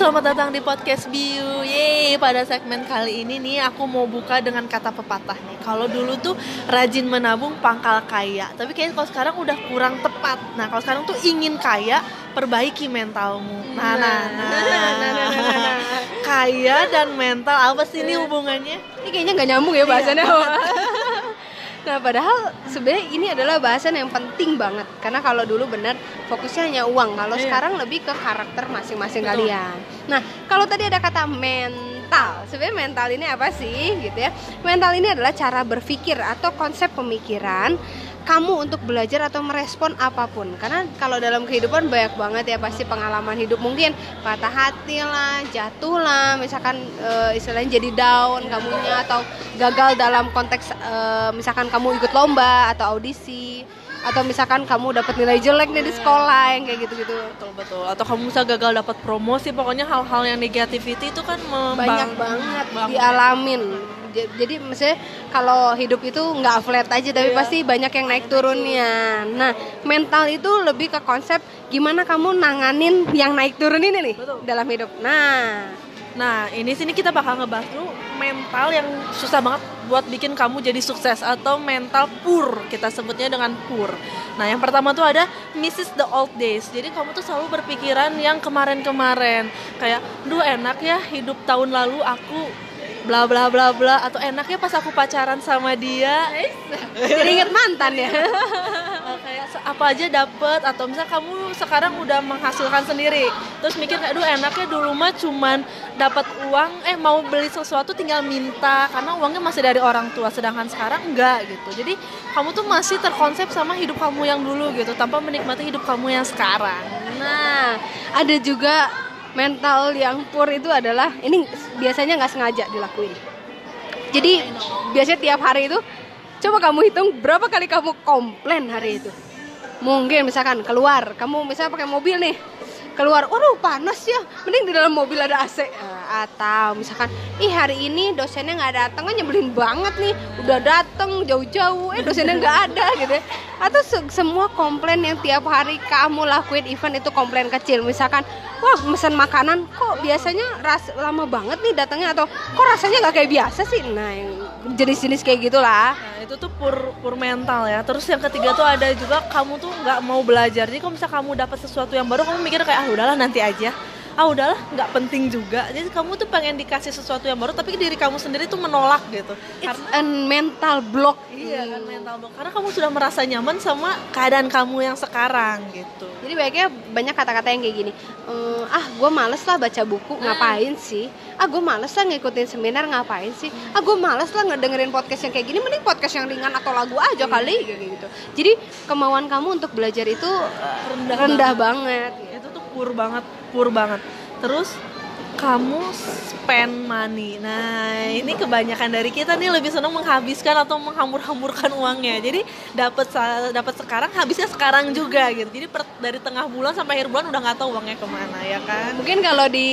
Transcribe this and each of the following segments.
selamat datang di podcast Biu. Yeay, pada segmen kali ini nih aku mau buka dengan kata pepatah nih. Kalau dulu tuh rajin menabung pangkal kaya, tapi kayaknya kalau sekarang udah kurang tepat. Nah, kalau sekarang tuh ingin kaya, perbaiki mentalmu. Nah, nah, nah. nah, nah, nah, nah, nah, nah. Kaya dan mental apa sih ini hubungannya? Ini kayaknya nggak nyambung ya bahasannya. Nah, padahal sebenarnya ini adalah bahasan yang penting banget karena kalau dulu benar fokusnya hanya uang, kalau iya. sekarang lebih ke karakter masing-masing kalian. Nah, kalau tadi ada kata mental, sebenarnya mental ini apa sih gitu ya? Mental ini adalah cara berpikir atau konsep pemikiran kamu untuk belajar atau merespon apa pun. Karena kalau dalam kehidupan banyak banget ya pasti pengalaman hidup. Mungkin patah hati lah jatuh lah. Misalkan e, istilahnya jadi down kamunya atau gagal dalam konteks e, misalkan kamu ikut lomba atau audisi atau misalkan kamu dapat nilai jelek nih di sekolah yang kayak gitu-gitu. Betul betul. Atau kamu bisa gagal dapat promosi pokoknya hal-hal yang negativity itu kan banyak banget dialamin. Jadi maksudnya kalau hidup itu nggak flat aja tapi yeah. pasti banyak yang naik turunnya. Nah mental itu lebih ke konsep gimana kamu nanganin yang naik turun ini nih Betul. dalam hidup. Nah nah ini sini kita bakal ngebahas dulu mental yang susah banget buat bikin kamu jadi sukses atau mental pur kita sebutnya dengan pur nah yang pertama tuh ada Mrs. the old days. Jadi kamu tuh selalu berpikiran yang kemarin-kemarin. Kayak duh enak ya hidup tahun lalu aku bla bla bla bla atau enaknya pas aku pacaran sama dia. Jadi inget mantan ya apa aja dapet atau misal kamu sekarang udah menghasilkan sendiri terus mikir aduh enaknya dulu mah cuman dapat uang eh mau beli sesuatu tinggal minta karena uangnya masih dari orang tua sedangkan sekarang enggak gitu. Jadi kamu tuh masih terkonsep sama hidup kamu yang dulu gitu tanpa menikmati hidup kamu yang sekarang. Nah ada juga mental yang pur itu adalah ini biasanya nggak sengaja dilakuin. Jadi biasanya tiap hari itu coba kamu hitung berapa kali kamu komplain hari itu mungkin misalkan keluar kamu misalnya pakai mobil nih keluar, waduh panas ya, mending di dalam mobil ada AC. Eh, atau misalkan, ih hari ini dosennya nggak datang, kan nyebelin banget nih, udah datang jauh-jauh, eh dosennya nggak ada gitu. Ya. Atau se semua komplain yang tiap hari kamu lakuin event itu komplain kecil, misalkan, wah pesan makanan kok biasanya ras lama banget nih datangnya atau kok rasanya nggak kayak biasa sih. Nah, jenis-jenis kayak gitulah. Nah, itu tuh pur pur mental ya. Terus yang ketiga tuh ada juga kamu tuh nggak mau belajar. Jadi kalau misalnya kamu dapat sesuatu yang baru, kamu mikir kayak ah udahlah nanti aja ah udahlah nggak penting juga. Jadi kamu tuh pengen dikasih sesuatu yang baru tapi diri kamu sendiri tuh menolak gitu. It's karena mental block. Iya kan mental block. Karena kamu sudah merasa nyaman sama keadaan kamu yang sekarang gitu. Jadi baiknya banyak kata-kata yang kayak gini ehm, ah gue males lah baca buku nah. ngapain sih? Ah gue males lah ngikutin seminar ngapain sih? Ah gue males lah ngedengerin podcast yang kayak gini mending podcast yang ringan atau lagu aja hmm. kali gitu. Jadi kemauan kamu untuk belajar itu rendah, rendah banget, banget pur banget pur banget terus kamu spend money. Nah, ini kebanyakan dari kita nih lebih senang menghabiskan atau menghambur-hamburkan uangnya. Jadi dapat dapat sekarang, habisnya sekarang juga gitu. Jadi per, dari tengah bulan sampai akhir bulan udah nggak tahu uangnya ke mana ya kan? Mungkin kalau di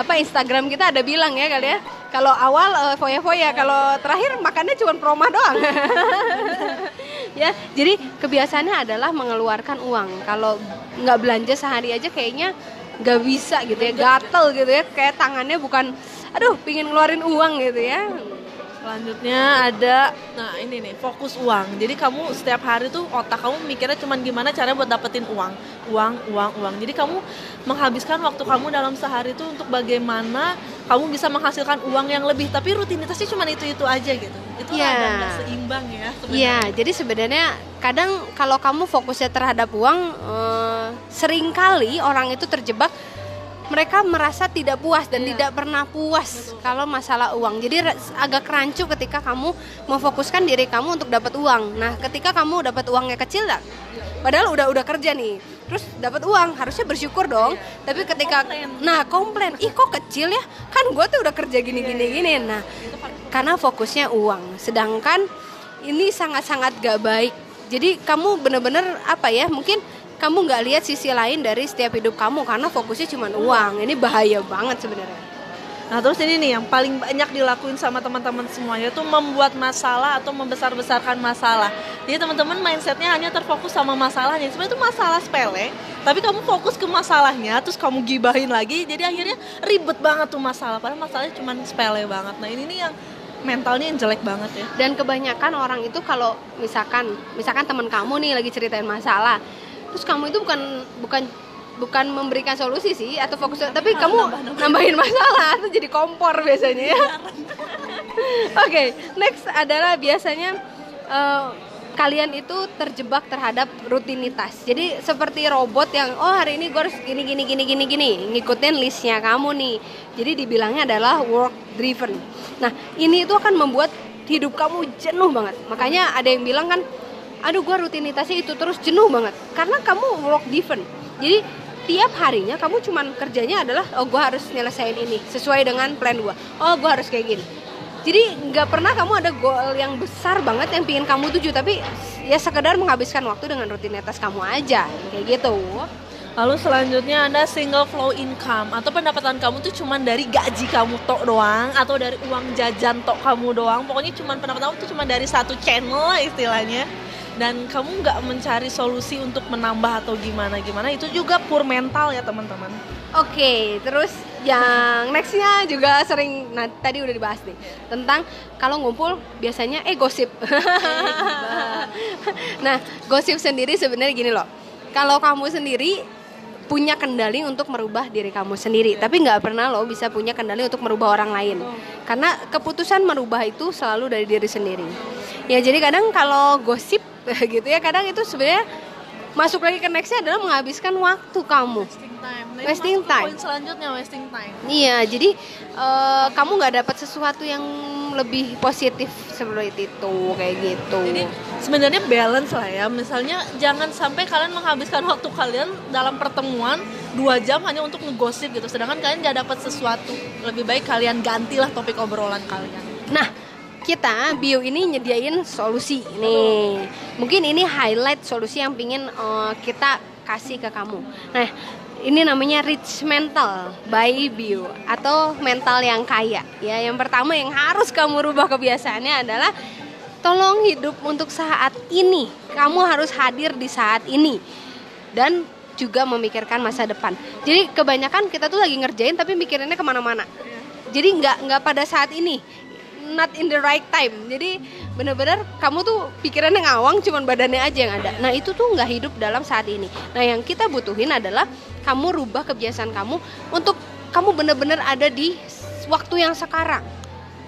apa Instagram kita ada bilang ya kali ya. Kalau awal uh, foya-foya, kalau terakhir makannya cuma promo doang. ya jadi kebiasaannya adalah mengeluarkan uang kalau nggak belanja sehari aja kayaknya nggak bisa gitu ya gatel gitu ya kayak tangannya bukan aduh pingin ngeluarin uang gitu ya Selanjutnya ada, nah ini nih fokus uang. Jadi kamu setiap hari tuh otak kamu mikirnya cuman gimana cara buat dapetin uang, uang, uang, uang. Jadi kamu menghabiskan waktu kamu dalam sehari itu untuk bagaimana kamu bisa menghasilkan uang yang lebih. Tapi rutinitasnya cuma itu itu aja gitu. Itu yeah. ada seimbang ya. Iya, yeah, jadi sebenarnya kadang kalau kamu fokusnya terhadap uang, eh, sering kali orang itu terjebak mereka merasa tidak puas dan yeah. tidak pernah puas Betul. kalau masalah uang. Jadi agak rancu ketika kamu memfokuskan diri kamu untuk dapat uang. Nah, ketika kamu dapat uangnya kecil lah, padahal udah udah kerja nih, terus dapat uang harusnya bersyukur dong. Yeah. Tapi ketika komplain. nah komplain, ih kok kecil ya? Kan gue tuh udah kerja gini gini iya, iya. gini. Nah, karena fokusnya uang. Sedangkan ini sangat-sangat gak baik. Jadi kamu bener-bener apa ya? Mungkin kamu nggak lihat sisi lain dari setiap hidup kamu karena fokusnya cuma uang ini bahaya banget sebenarnya Nah terus ini nih yang paling banyak dilakuin sama teman-teman semua yaitu membuat masalah atau membesar-besarkan masalah. Jadi teman-teman mindsetnya hanya terfokus sama masalahnya. Sebenarnya itu masalah sepele, tapi kamu fokus ke masalahnya, terus kamu gibahin lagi, jadi akhirnya ribet banget tuh masalah. Padahal masalahnya cuma sepele banget. Nah ini nih yang mentalnya yang jelek banget ya. Dan kebanyakan orang itu kalau misalkan misalkan teman kamu nih lagi ceritain masalah, terus kamu itu bukan bukan bukan memberikan solusi sih atau fokus tapi kamu nambah, nambahin masalah itu jadi kompor biasanya ya. Oke, okay, next adalah biasanya uh, kalian itu terjebak terhadap rutinitas. Jadi seperti robot yang oh hari ini gue harus gini gini gini gini gini ngikutin listnya kamu nih. Jadi dibilangnya adalah work driven. Nah ini itu akan membuat hidup kamu jenuh banget. Makanya ada yang bilang kan, aduh gue rutinitasnya itu terus jenuh banget. Karena kamu work driven. Jadi tiap harinya kamu cuman kerjanya adalah oh gue harus nyelesain ini sesuai dengan plan gue oh gue harus kayak gini. Jadi nggak pernah kamu ada goal yang besar banget yang pingin kamu tuju tapi ya sekedar menghabiskan waktu dengan rutinitas kamu aja kayak gitu. Lalu selanjutnya ada single flow income atau pendapatan kamu tuh cuma dari gaji kamu tok doang atau dari uang jajan tok kamu doang. Pokoknya cuma pendapatan kamu tuh cuma dari satu channel lah istilahnya dan kamu nggak mencari solusi untuk menambah atau gimana gimana? Itu juga pur mental ya teman-teman. Oke okay, terus yang nextnya juga sering nah tadi udah dibahas nih tentang kalau ngumpul biasanya eh gosip. Nah gosip sendiri sebenarnya gini loh. Kalau kamu sendiri punya kendali untuk merubah diri kamu sendiri tapi nggak pernah lo bisa punya kendali untuk merubah orang lain. Karena keputusan merubah itu selalu dari diri sendiri. Ya jadi kadang kalau gosip gitu ya kadang itu sebenarnya masuk lagi ke nextnya adalah menghabiskan waktu kamu. Wasting time. Lalu wasting time. poin selanjutnya wasting time. Iya jadi uh, kamu nggak dapat sesuatu yang lebih positif seperti itu kayak gitu. Jadi sebenarnya balance lah ya. Misalnya jangan sampai kalian menghabiskan waktu kalian dalam pertemuan dua jam hanya untuk ngegosip gitu. Sedangkan kalian nggak dapat sesuatu. Lebih baik kalian gantilah topik obrolan kalian. Nah kita bio ini nyediain solusi nih. Mungkin ini highlight solusi yang pingin uh, kita kasih ke kamu. Nah ini namanya rich mental by bio atau mental yang kaya. Ya yang pertama yang harus kamu rubah kebiasaannya adalah tolong hidup untuk saat ini. Kamu harus hadir di saat ini. Dan juga memikirkan masa depan. Jadi kebanyakan kita tuh lagi ngerjain tapi mikirinnya ke mana-mana. Jadi nggak nggak pada saat ini not in the right time. Jadi bener-bener kamu tuh pikirannya ngawang cuman badannya aja yang ada. Nah itu tuh nggak hidup dalam saat ini. Nah yang kita butuhin adalah kamu rubah kebiasaan kamu untuk kamu bener-bener ada di waktu yang sekarang.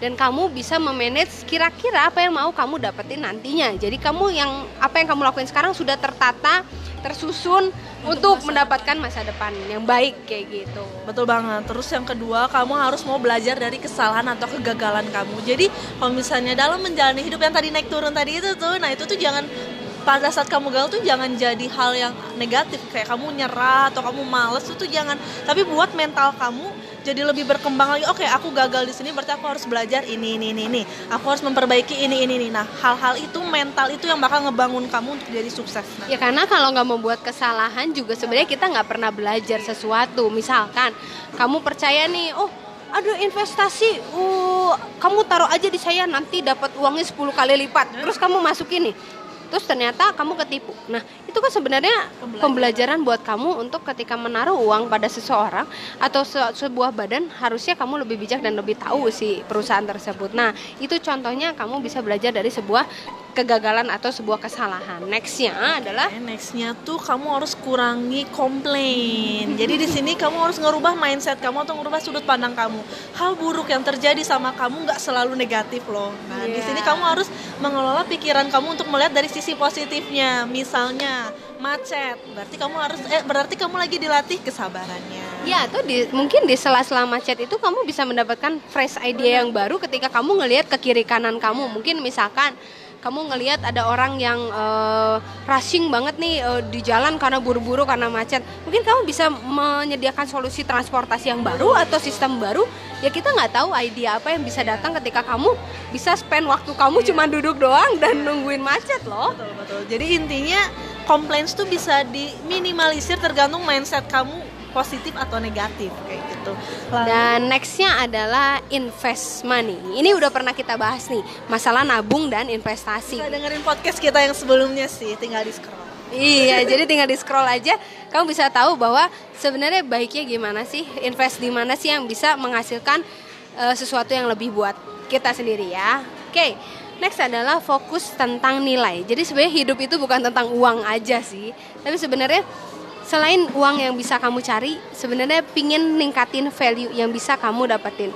Dan kamu bisa memanage kira-kira apa yang mau kamu dapetin nantinya. Jadi kamu yang apa yang kamu lakuin sekarang sudah tertata, tersusun untuk, untuk mendapatkan masa depan yang baik kayak gitu. Betul banget. Terus yang kedua, kamu harus mau belajar dari kesalahan atau kegagalan kamu. Jadi kalau misalnya dalam menjalani hidup yang tadi naik turun tadi itu tuh, nah itu tuh jangan pada saat kamu gagal tuh jangan jadi hal yang negatif kayak kamu nyerah atau kamu males itu tuh jangan tapi buat mental kamu jadi lebih berkembang lagi. Oke aku gagal di sini berarti aku harus belajar ini ini ini ini. Aku harus memperbaiki ini ini ini. Nah hal-hal itu mental itu yang bakal ngebangun kamu untuk jadi sukses. Nah. ya karena kalau nggak membuat kesalahan juga sebenarnya kita nggak pernah belajar sesuatu. Misalkan kamu percaya nih oh aduh investasi. Uh kamu taruh aja di saya nanti dapat uangnya 10 kali lipat. Terus kamu masukin nih terus ternyata kamu ketipu. Nah, itu kan sebenarnya pembelajaran. pembelajaran buat kamu untuk ketika menaruh uang pada seseorang atau se sebuah badan harusnya kamu lebih bijak dan lebih tahu si perusahaan tersebut. Nah, itu contohnya kamu bisa belajar dari sebuah kegagalan atau sebuah kesalahan. Nextnya adalah nextnya tuh kamu harus kurangi komplain. Jadi di sini kamu harus ngerubah mindset kamu atau ngerubah sudut pandang kamu. Hal buruk yang terjadi sama kamu nggak selalu negatif loh. Nah yeah. di sini iya. kamu harus mengelola pikiran kamu untuk melihat dari sisi positifnya. Misalnya macet, berarti kamu harus eh berarti kamu lagi dilatih kesabarannya. Ya, atau di, mungkin di sela-sela macet itu kamu bisa mendapatkan fresh idea yang baru ketika kamu ngelihat ke kiri kanan kamu. Mungkin misalkan kamu ngelihat ada orang yang uh, rushing banget nih uh, di jalan karena buru-buru karena macet. Mungkin kamu bisa menyediakan solusi transportasi yang baru atau sistem baru? Ya kita nggak tahu ide apa yang bisa datang ketika kamu bisa spend waktu kamu yeah. cuma duduk doang dan nungguin macet loh. Betul betul. Jadi intinya complaints tuh bisa diminimalisir tergantung mindset kamu positif atau negatif kayak gitu. Lalu, Dan nextnya adalah invest money. Ini udah pernah kita bahas nih, masalah nabung dan investasi. bisa dengerin podcast kita yang sebelumnya sih, tinggal di scroll. Iya, jadi tinggal di scroll aja, kamu bisa tahu bahwa sebenarnya baiknya gimana sih, invest di mana sih yang bisa menghasilkan uh, sesuatu yang lebih buat kita sendiri ya. Oke, next adalah fokus tentang nilai. Jadi sebenarnya hidup itu bukan tentang uang aja sih, tapi sebenarnya selain uang yang bisa kamu cari, sebenarnya pingin ningkatin value yang bisa kamu dapetin.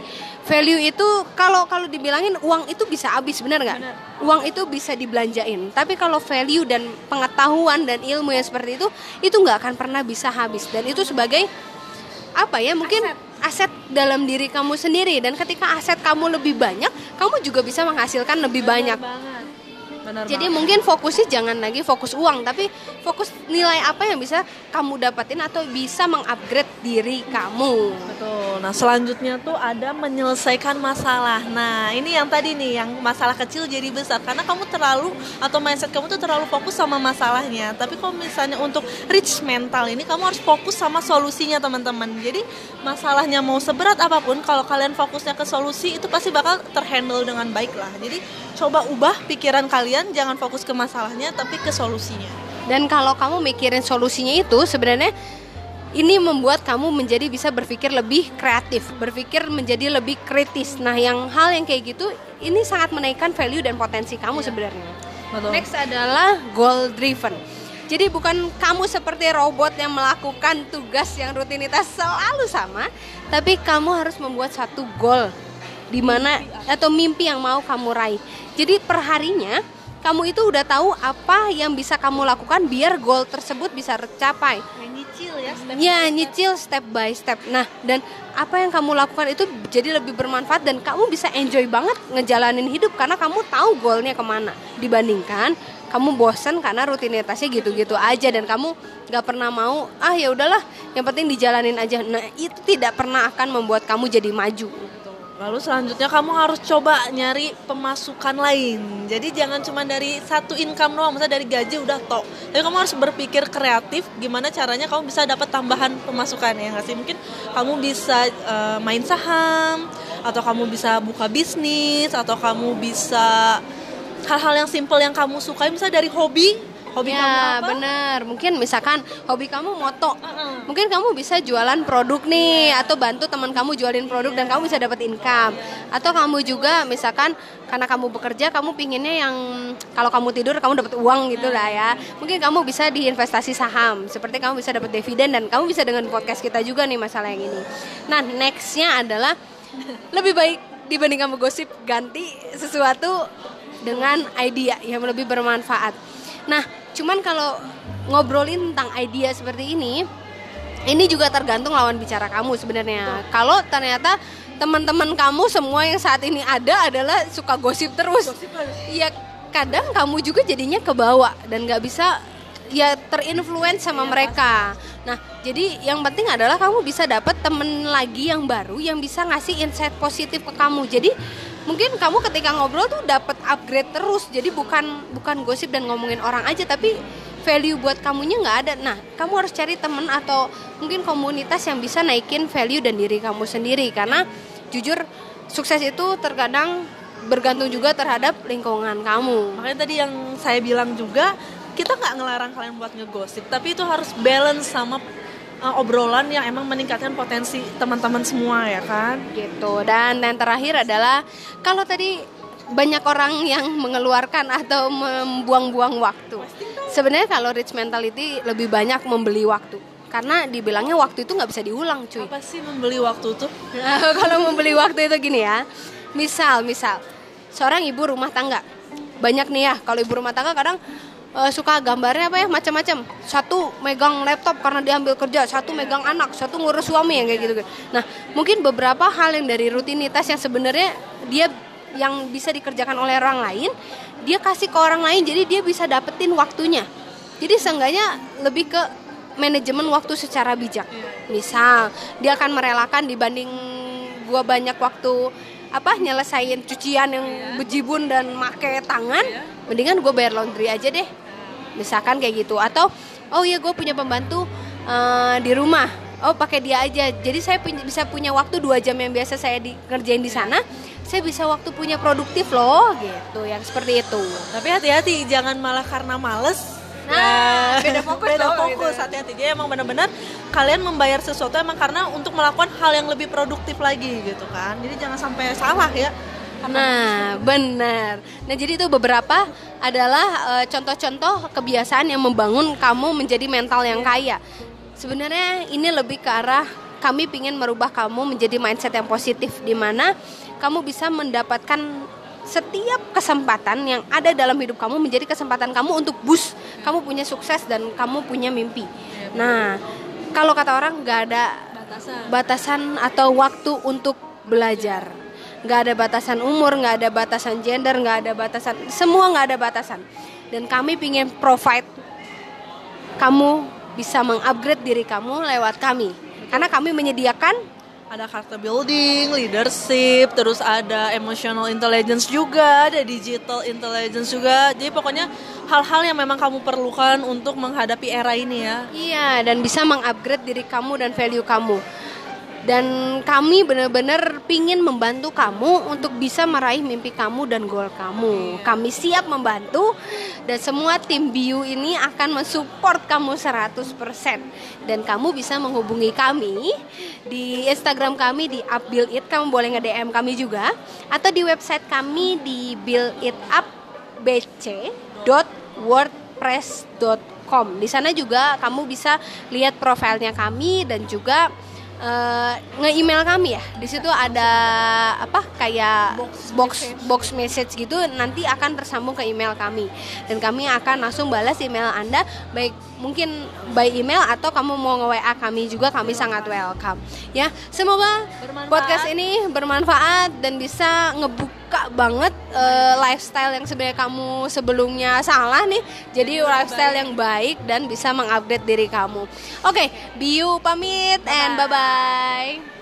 Value itu kalau kalau dibilangin uang itu bisa habis benar nggak? Uang itu bisa dibelanjain. Tapi kalau value dan pengetahuan dan ilmu yang seperti itu itu nggak akan pernah bisa habis. Dan itu sebagai apa ya mungkin aset. aset dalam diri kamu sendiri. Dan ketika aset kamu lebih banyak kamu juga bisa menghasilkan lebih Bener banyak. banget. Bener jadi banget. mungkin fokusnya jangan lagi fokus uang, tapi fokus nilai apa yang bisa kamu dapetin atau bisa mengupgrade diri kamu. Betul. Nah, selanjutnya tuh ada menyelesaikan masalah. Nah, ini yang tadi nih, yang masalah kecil jadi besar karena kamu terlalu atau mindset kamu tuh terlalu fokus sama masalahnya. Tapi kalau misalnya untuk rich mental ini kamu harus fokus sama solusinya, teman-teman. Jadi, masalahnya mau seberat apa pun kalau kalian fokusnya ke solusi itu pasti bakal terhandle dengan baik lah. Jadi, coba ubah pikiran kalian, jangan fokus ke masalahnya tapi ke solusinya. Dan kalau kamu mikirin solusinya itu sebenarnya ini membuat kamu menjadi bisa berpikir lebih kreatif, berpikir menjadi lebih kritis. Nah, yang hal yang kayak gitu ini sangat menaikkan value dan potensi kamu sebenarnya. Betul. Next adalah goal driven. Jadi bukan kamu seperti robot yang melakukan tugas yang rutinitas selalu sama, tapi kamu harus membuat satu goal di mana atau mimpi yang mau kamu raih. Jadi perharinya kamu itu udah tahu apa yang bisa kamu lakukan biar goal tersebut bisa tercapai. Nyicil ya, step Ya, nyicil step by step. Nah, dan apa yang kamu lakukan itu jadi lebih bermanfaat dan kamu bisa enjoy banget ngejalanin hidup karena kamu tahu goalnya ke mana. Dibandingkan kamu bosen karena rutinitasnya gitu-gitu aja dan kamu nggak pernah mau ah ya udahlah yang penting dijalanin aja. Nah, itu tidak pernah akan membuat kamu jadi maju. Lalu selanjutnya kamu harus coba nyari pemasukan lain. Jadi jangan cuma dari satu income doang, misalnya dari gaji udah tok. Tapi kamu harus berpikir kreatif gimana caranya kamu bisa dapat tambahan pemasukan ya nggak sih? Mungkin kamu bisa eh, main saham atau kamu bisa buka bisnis atau kamu bisa hal-hal yang simple yang kamu sukai misalnya dari hobi. Hobi kamu ya, apa? bener. Mungkin misalkan hobi kamu moto. Heeh. Mungkin kamu bisa jualan produk nih atau bantu teman kamu jualin produk dan kamu bisa dapat income. Atau kamu juga misalkan karena kamu bekerja kamu pinginnya yang kalau kamu tidur kamu dapat uang gitu lah ya. Mungkin kamu bisa di investasi saham. Seperti kamu bisa dapat dividen dan kamu bisa dengan podcast kita juga nih masalah yang ini. Nah, nextnya adalah lebih baik dibanding kamu gosip ganti sesuatu dengan idea yang lebih bermanfaat. Nah, cuman kalau ngobrolin tentang idea seperti ini, ini juga tergantung lawan bicara kamu sebenarnya. Kalau ternyata teman-teman kamu semua yang saat ini ada adalah suka gosip terus, ya kadang kamu juga jadinya kebawa dan nggak bisa ya terinfluence sama mereka. Nah, jadi yang penting adalah kamu bisa dapat temen lagi yang baru yang bisa ngasih insight positif ke kamu. Jadi mungkin kamu ketika ngobrol tuh dapat upgrade terus. Jadi bukan bukan gosip dan ngomongin orang aja, tapi value buat kamunya nggak ada. Nah, kamu harus cari temen atau mungkin komunitas yang bisa naikin value dan diri kamu sendiri. Karena jujur sukses itu terkadang bergantung juga terhadap lingkungan kamu. Makanya tadi yang saya bilang juga kita nggak ngelarang kalian buat ngegosip, tapi itu harus balance sama uh, obrolan yang emang meningkatkan potensi teman-teman semua ya kan. gitu. Dan yang terakhir adalah kalau tadi banyak orang yang mengeluarkan atau membuang-buang waktu. Sebenarnya kalau rich mentality lebih banyak membeli waktu. Karena dibilangnya waktu itu nggak bisa diulang cuy. Apa sih membeli waktu tuh? Kalau membeli waktu itu gini ya. Misal misal. Seorang ibu rumah tangga. Banyak nih ya. Kalau ibu rumah tangga kadang eh, suka gambarnya apa ya? Macam-macam. Satu megang laptop karena diambil kerja satu megang anak satu ngurus suami yang kayak gitu nah mungkin beberapa hal yang dari rutinitas yang sebenarnya dia yang bisa dikerjakan oleh orang lain dia kasih ke orang lain jadi dia bisa dapetin waktunya. Jadi seenggaknya lebih ke manajemen waktu secara bijak. Misal dia akan merelakan dibanding gua banyak waktu apa nyelesain cucian yang bejibun dan make tangan mendingan gue bayar laundry aja deh misalkan kayak gitu atau oh ya gue punya pembantu eh, di rumah oh pakai dia aja jadi saya punya, bisa punya waktu dua jam yang biasa saya di, ngerjain di sana saya bisa waktu punya produktif loh gitu yang seperti itu Tapi hati-hati jangan malah karena males. Nah, beda fokus beda dong, fokus. gitu. Hati-hati dia emang benar-benar kalian membayar sesuatu emang karena untuk melakukan hal yang lebih produktif lagi gitu kan. Jadi jangan sampai salah ya. Nah, benar. Nah, jadi itu beberapa adalah eh, contoh-contoh kebiasaan yang membangun kamu menjadi mental yang kaya. Sebenarnya ini lebih ke arah kami ingin merubah kamu menjadi mindset yang positif di mana kamu bisa mendapatkan setiap kesempatan yang ada dalam hidup kamu menjadi kesempatan kamu untuk boost kamu punya sukses dan kamu punya mimpi. Nah, kalau kata orang nggak ada Batasan. batasan atau waktu untuk belajar nggak ada batasan umur nggak ada batasan gender nggak ada batasan semua nggak ada batasan dan kami ingin provide kamu bisa mengupgrade diri kamu lewat kami karena kami menyediakan Ada character building, leadership, terus ada emotional intelligence juga, ada digital intelligence juga. Jadi pokoknya hal-hal yang memang kamu perlukan untuk menghadapi era ini ya. iya dan bisa mengupgrade diri kamu dan value kamu dan kami benar-benar pingin membantu kamu untuk bisa meraih mimpi kamu dan goal kamu. Kami siap membantu dan semua tim Biu ini akan mensupport kamu 100% dan kamu bisa menghubungi kami di Instagram kami di upbuildit kamu boleh nge-DM kami juga atau di website kami di builditup.bc.wordpress.com. Di sana juga kamu bisa lihat profilnya kami dan juga eh, nge-email kami ya. Di situ ada apa kayak Box box message. box message gitu nanti akan tersambung ke email kami dan kami akan langsung balas email Anda baik mungkin by email atau kamu mau nge-WA kami juga kami sangat welcome. Ya, semoga Bermanfaat. podcast ini bermanfaat dan bisa ngebuka banget eh, lifestyle yang sebenarnya kamu sebelumnya salah nih. Jadi lifestyle yang baik dan bisa mengupdate diri kamu. Oke, Biu pamit and bye bye.